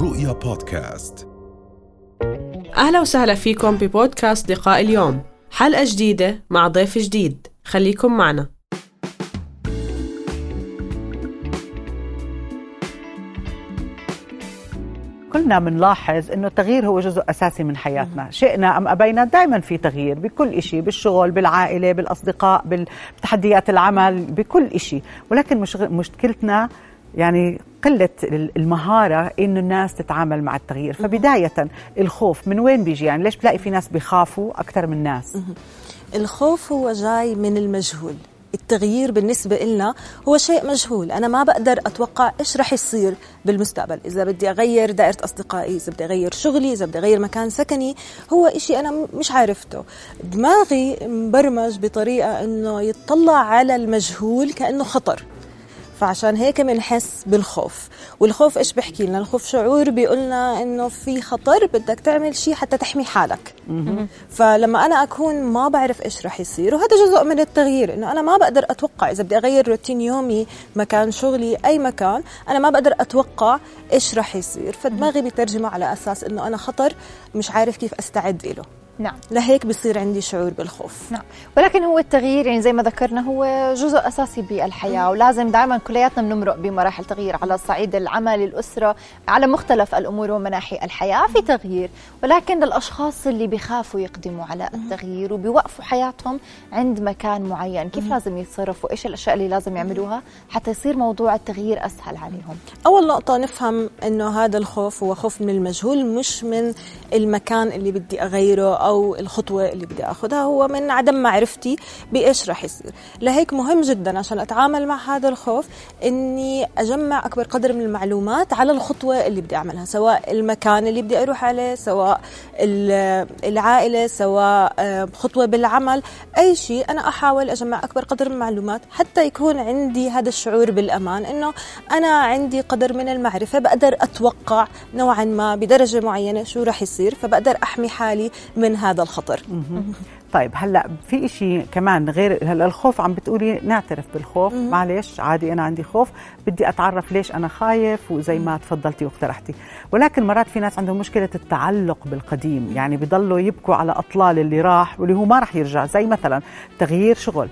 رؤيا بودكاست. أهلا وسهلا فيكم ببودكاست لقاء اليوم. حلقة جديدة مع ضيف جديد. خليكم معنا. كلنا بنلاحظ إنه التغيير هو جزء أساسي من حياتنا. شئنا أم أبينا دائما في تغيير بكل شيء بالشغل بالعائلة بالأصدقاء بتحديات العمل بكل شيء ولكن مش مشكلتنا يعني قلة المهارة إنه الناس تتعامل مع التغيير. فبداية الخوف من وين بيجي؟ يعني ليش بتلاقي في ناس بيخافوا أكثر من ناس؟ الخوف هو جاي من المجهول. التغيير بالنسبة لنا هو شيء مجهول. أنا ما بقدر أتوقع إيش رح يصير بالمستقبل. إذا بدي أغير دائرة أصدقائي إذا بدي أغير شغلي إذا بدي أغير مكان سكني هو إشي أنا مش عارفته. دماغي مبرمج بطريقة أنه يطلع على المجهول كأنه خطر. فعشان هيك بنحس بالخوف. والخوف إيش بحكي لنا؟ الخوف شعور بيقولنا إنه في خطر بدك تعمل شيء حتى تحمي حالك. فلما أنا أكون ما بعرف إيش رح يصير وهذا جزء من التغيير إنه أنا ما بقدر أتوقع إذا بدي أغير روتين يومي مكان شغلي أي مكان أنا ما بقدر أتوقع إيش رح يصير. فدماغي بيترجمه على أساس إنه أنا خطر مش عارف كيف أستعد له. نعم. لهيك بصير عندي شعور بالخوف. نعم. ولكن هو التغيير يعني زي ما ذكرنا هو جزء أساسي بالحياة ولازم دائما كلياتنا بنمرق بمراحل تغيير على صعيد العمل الأسرة على مختلف الأمور ومناحي الحياة في تغيير. ولكن للاشخاص اللي بيخافوا يقدموا على التغيير وبيوقفوا حياتهم عند مكان معين كيف لازم يتصرفوا؟ إيش الأشياء اللي لازم يعملوها حتى يصير موضوع التغيير أسهل عليهم؟ أول نقطة نفهم إنه هذا الخوف هو خوف من المجهول مش من المكان اللي بدي أغيره أو الخطوة اللي بدي أخذها هو من عدم معرفتي بإيش رح يصير. لهيك مهم جدا عشان أتعامل مع هذا الخوف إني أجمع أكبر قدر من المعلومات على الخطوة اللي بدي أعملها سواء المكان اللي بدي أروح عليه سواء العائلة سواء خطوة بالعمل أي شيء. أنا أحاول أجمع أكبر قدر من المعلومات حتى يكون عندي هذا الشعور بالأمان إنه أنا عندي قدر من المعرفة بقدر أتوقع نوعا ما بدرجة معينة شو رح يصير فبقدر أحمي حالي من هذا الخطر. طيب هلأ في شيء كمان غير هلأ الخوف عم بتقولي نعترف بالخوف. معلش عادي أنا عندي خوف. بدي أتعرف ليش أنا خايف وزي ما تفضلتي واقترحتي. ولكن مرات في ناس عندهم مشكلة التعلق بالقديم. يعني بضلوا يبكوا على أطلال اللي راح واللي هو ما راح يرجع. زي مثلا تغيير شغل.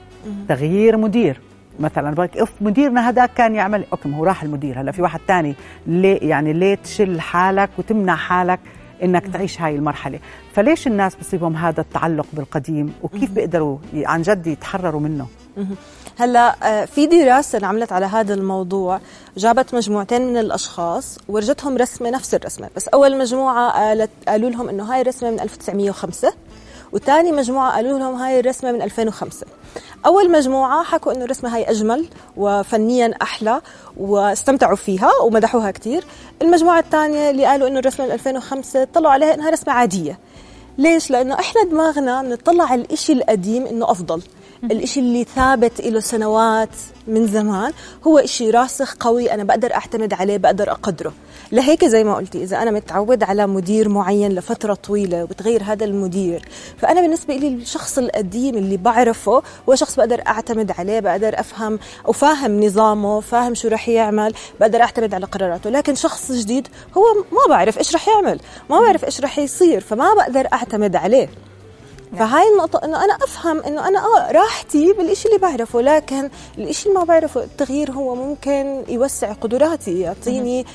تغيير مدير. مثلا بقولك أف مديرنا هذاك كان يعمل okay ما هو راح المدير. هلأ في واحد ثاني ليه يعني ليه تشل حالك وتمنع حالك؟ إنك تعيش هاي المرحلة. فليش الناس بصيبهم هذا التعلق بالقديم؟ وكيف بيقدروا عن جد يتحرروا منه؟ هلا آه، في دراسة انعملت على هذا الموضوع جابت مجموعتين من الأشخاص ورجتهم رسمة نفس الرسمة. بس أول مجموعة قالت قالوا لهم إنه هاي الرسمة من 1905 وثاني مجموعة قالوا لهم هاي الرسمة من 2005 أول مجموعة حكوا إنه الرسمة هاي أجمل وفنيا أحلى واستمتعوا فيها ومدحوها كثير المجموعة الثانية اللي قالوا إنه الرسمة من 2005 طلعوا عليها إنها رسمة عادية. ليش؟ لأنه إحنا دماغنا بنطلع على الشيء القديم إنه أفضل. الإشي اللي ثابت له سنوات من زمان هو إشي راسخ قوي أنا بقدر أعتمد عليه بقدر أقدره. لهيك زي ما قلتي إذا أنا متعود على مدير معين لفترة طويلة وبتغير هذا المدير فأنا بالنسبة لي الشخص القديم اللي بعرفه هو شخص بقدر أعتمد عليه بقدر أفهم وفاهم نظامه فاهم شو رح يعمل بقدر أعتمد على قراراته لكن شخص جديد هو ما بعرف إيش رح يعمل ما بعرف إيش رح يصير فما بقدر أعتمد عليه. فهاي النقطة إنه أنا أفهم إنه أنا آه راحتي بالشيء اللي بعرفه لكن الشيء اللي ما بعرفه التغيير هو ممكن يوسع قدراتي يعطيني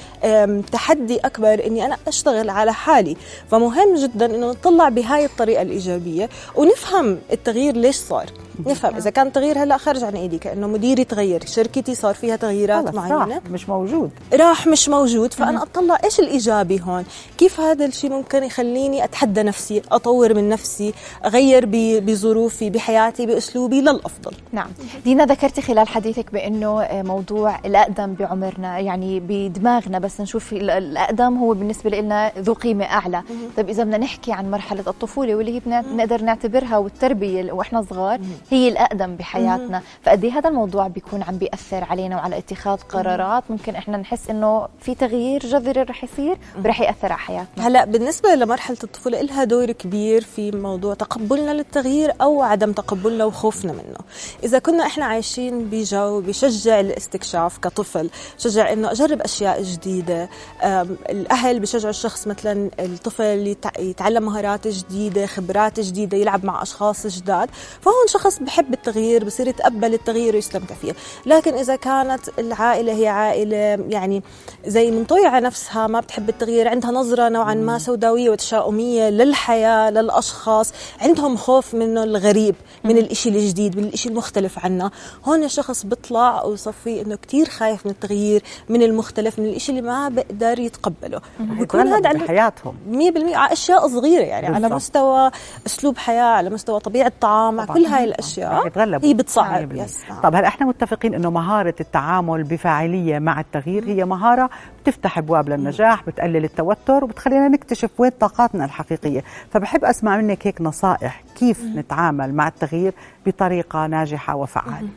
تحدي أكبر إني أنا أشتغل على حالي. فمهم جدا إنه نطلع بهاي الطريقة الإيجابية ونفهم التغيير ليش صار. نفهم. إذا كان تغيير هلأ خارج عن إيدي كأنه مديري تغير شركتي صار فيها تغييرات معينة. راح مش موجود. راح مش موجود. فأنا أطلع إيش الإيجابي هون؟ كيف هذا الشيء ممكن يخليني أتحدى نفسي أطور من نفسي أغير بظروفي بحياتي بأسلوبي للأفضل؟ نعم. دينا ذكرتي خلال حديثك بأنه آه، موضوع الأقدم بعمرنا يعني بدماغنا بس نشوف الأقدم هو بالنسبة لنا ذو قيمة أعلى. طيب إذا بدنا نحكي عن مرحلة الطفولة واللي هي بنقدر نعتبرها والتربية وإحنا صغار هي الأقدم بحياتنا. فقد إيه هذا الموضوع بيكون عم بيأثر علينا وعلى اتخاذ قرارات؟ ممكن إحنا نحس إنه في تغيير جذري رح يصير؟ ورح يأثر على حياتنا. هلأ بالنسبة لمرحلة الطفولة لها دور كبير في موضوع تقبلنا للتغيير أو عدم تقبلنا وخوفنا منه. إذا كنا إحنا عايشين بجو بشجع الاستكشاف كطفل شجع إنه أجرب أشياء جديدة. أم، الأهل بشجعوا الشخص مثلا الطفل يتع- يتعلم مهارات جديدة خبرات جديدة يلعب مع أشخاص جداد. فهون شخص بحب التغيير بصير يتقبل التغيير ويستمتع فيه لكن إذا كانت العائلة هي عائلة يعني زي منطويه على نفسها ما بتحب التغيير عندها نظرة نوعا ما سوداوية وتشاؤمية للحياة للأشخاص عندهم خوف منه الغريب من الإشي الجديد من الإشي المختلف عنا هون الشخص بيطلع وصفي إنه كتير خايف من التغيير من المختلف من الإشي اللي ما بقدر يتقبله. بيكون هذا عنده بحياتهم. 100% على أشياء صغيرة يعني على بالضبط. مستوى أسلوب حياة على مستوى طبيعة طعام على. كل هاي يتغلبوا. هي بتصعب. 100%. يس نعم. طب هلا إحنا متفقين إنه مهارة التعامل بفاعلية مع التغيير هي مهارة بتفتح أبواب للنجاح بتقلل التوتر وبتخلينا نكتشف وين طاقاتنا الحقيقية؟ فبحب أسمع منك هيك نصائح كيف نتعامل مع التغيير بطريقة ناجحة وفعالة.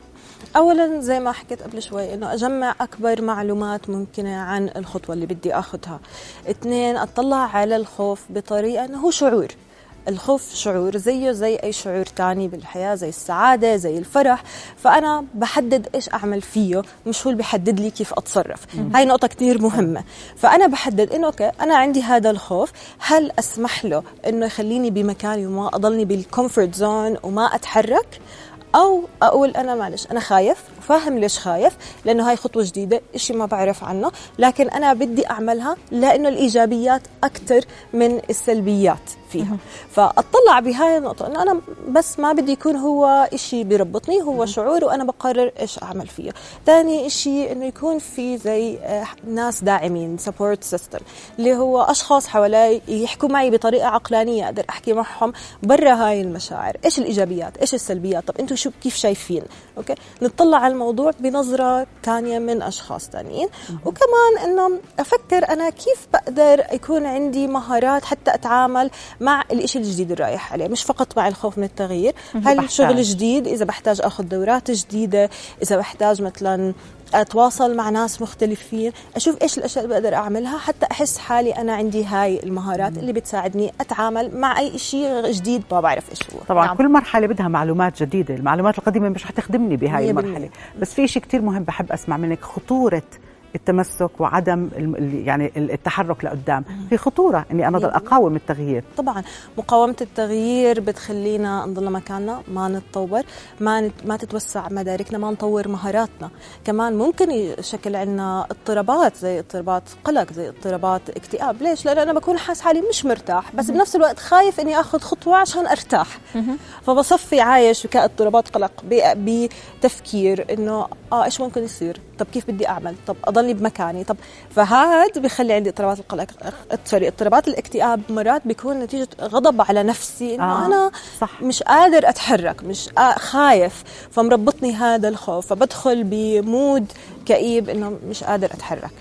اولا زي ما حكيت قبل شوي إنه أجمع أكبر معلومات ممكنة عن الخطوة اللي بدي آخذها. اثنين أطلع على الخوف بطريقة إنه هو شعور. الخوف شعور زيه زي أي شعور تاني بالحياة زي السعادة زي الفرح. فأنا بحدد إيش أعمل فيه مش هو اللي بحدد لي كيف أتصرف. هاي نقطة كثير مهمة. فأنا بحدد إنه okay أنا عندي هذا الخوف هل أسمح له إنه يخليني بمكاني وما أضلني بال comfort zone وما أتحرك؟ أو أقول أنا معلش أنا خايف. وفاهم ليش خايف لأنه هاي خطوة جديدة إشي ما بعرف عنه لكن أنا بدي أعملها لأنه الإيجابيات أكثر من السلبيات فيها. فأطلع بهاي النقطة إنه أنا بس ما بدي يكون هو إشي بيربطني هو شعور وأنا بقرر إيش أعمل فيه. ثاني إشي إنه يكون في زي آه، ناس داعمين support system اللي هو أشخاص حوالي يحكوا معي بطريقة عقلانية أقدر أحكي معهم برا هاي المشاعر. إيش الإيجابيات؟ إيش السلبيات؟ طب أنتم شو كيف شايفين؟ أوكي؟ نطلع على الموضوع بنظرة ثانية من أشخاص ثانيين وكمان إنه أفكر أنا كيف بقدر يكون عندي مهارات حتى أتعامل مع الإشي الجديد اللي رايح عليه. مش فقط مع الخوف من التغيير. هل بحتاج. شغل جديد؟ إذا بحتاج أخذ دورات جديدة؟ إذا بحتاج مثلا أتواصل مع ناس مختلفين أشوف إيش الأشياء اللي بقدر أعملها حتى أحس حالي أنا عندي هاي المهارات اللي بتساعدني أتعامل مع أي شيء جديد ما بعرف إيش هو طبعا نعم. كل مرحلة بدها معلومات جديدة المعلومات القديمة مش حتخدمني بهاي المرحلة. بس في شيء كتير مهم بحب أسمع منك خطورة التمسك وعدم يعني التحرك لقدام. في خطورة إني أنا أضل أقاوم التغيير. طبعا مقاومة التغيير بتخلينا نضل مكاننا ما نتطور ما نت... ما تتوسع مداركنا ما نطور مهاراتنا. كمان ممكن يشكل عنا اضطرابات زي اضطرابات قلق زي اضطرابات اكتئاب. ليش؟ لأن أنا بكون حاس حالي مش مرتاح بس بنفس الوقت خايف إني أخذ خطوة عشان أرتاح. فبصفي عايش كاضطرابات قلق بتفكير إنه آه إيش ممكن يصير؟ طب كيف بدي أعمل؟ طب أضلني بمكاني. طب فهذا بيخلي عندي اضطرابات القلق سوري اضطرابات الاكتئاب مرات بيكون نتيجة غضب على نفسي إنه آه، أنا صح. مش قادر أتحرك مش خايف فمربطني هذا الخوف فبدخل بمود كئيب إنه مش قادر أتحرك.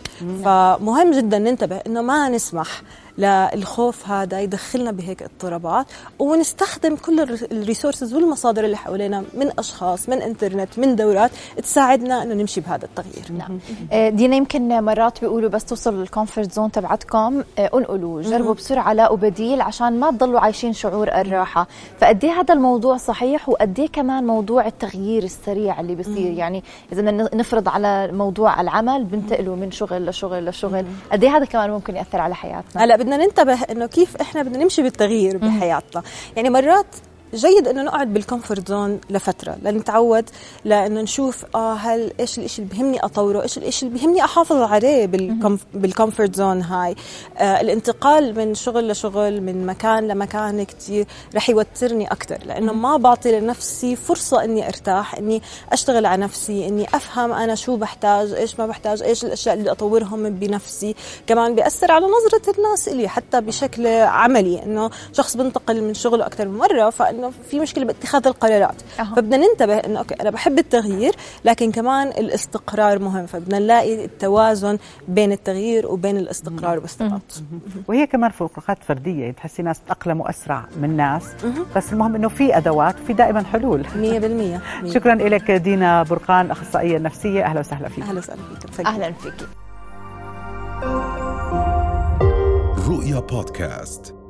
فمهم جدا ننتبه إنه ما نسمح للخوف هذا يدخلنا بهيك اضطرابات ونستخدم كل ال resources والمصادر اللي حوالينا من أشخاص من انترنت من دورات تساعدنا إنه نمشي بهذا التغيير. نعم. آه، دينا يمكن مرات بيقولوا بس توصلوا لل comfort zone تبعتكم انقلوا جربوا بسرعة لاقوا بديل عشان ما تضلوا عايشين شعور الراحة. فقد إيه هذا الموضوع صحيح؟ وقد إيه كمان موضوع التغيير السريع اللي بيصير؟ يعني إذا نفرض على موضوع العمل بنتقلوا من شغل لشغل لشغل. قد إيه هذا كمان ممكن يأثر على حياتنا؟ هلا بدنا ننتبه إنه كيف إحنا بدنا نمشي بالتغيير بحياتنا. يعني مرات جيد إنه نقعد بال comfort zone لفترة لنتعود لإنه نشوف آه هل إيش الشيء اللي بهمني أطوره إيش الشيء اللي بهمني أحافظ عليه بال comf- بال comfort zone هاي. آه الانتقال من شغل لشغل من مكان لمكان كتير رح يوترني أكثر لإنه ما بعطي لنفسي فرصة إني أرتاح إني أشتغل على نفسي إني أفهم أنا شو بحتاج إيش ما بحتاج إيش الأشياء اللي أطورهم بنفسي. كمان بيأثر على نظرة الناس إلي حتى بشكل عملي إنه شخص بنتقل من شغله أكثر من مرة فإنه إنه في مشكلة باتخاذ القرارات. أه. فبدنا ننتبه إنه أوكي أنا بحب التغيير لكن كمان الاستقرار مهم. فبدنا نلاقي التوازن بين التغيير وبين الاستقرار والثبات وهي كمان فروقات فردية. يعني تحسي ناس تاقلموا اسرع من ناس. بس المهم إنه في أدوات وفي دائما حلول. 100% شكرا لك دينا برقان أخصائية نفسية. أهلا وسهلا فيك. أهلا وسهلا فيك. أهلا فيك. رؤيا بودكاست.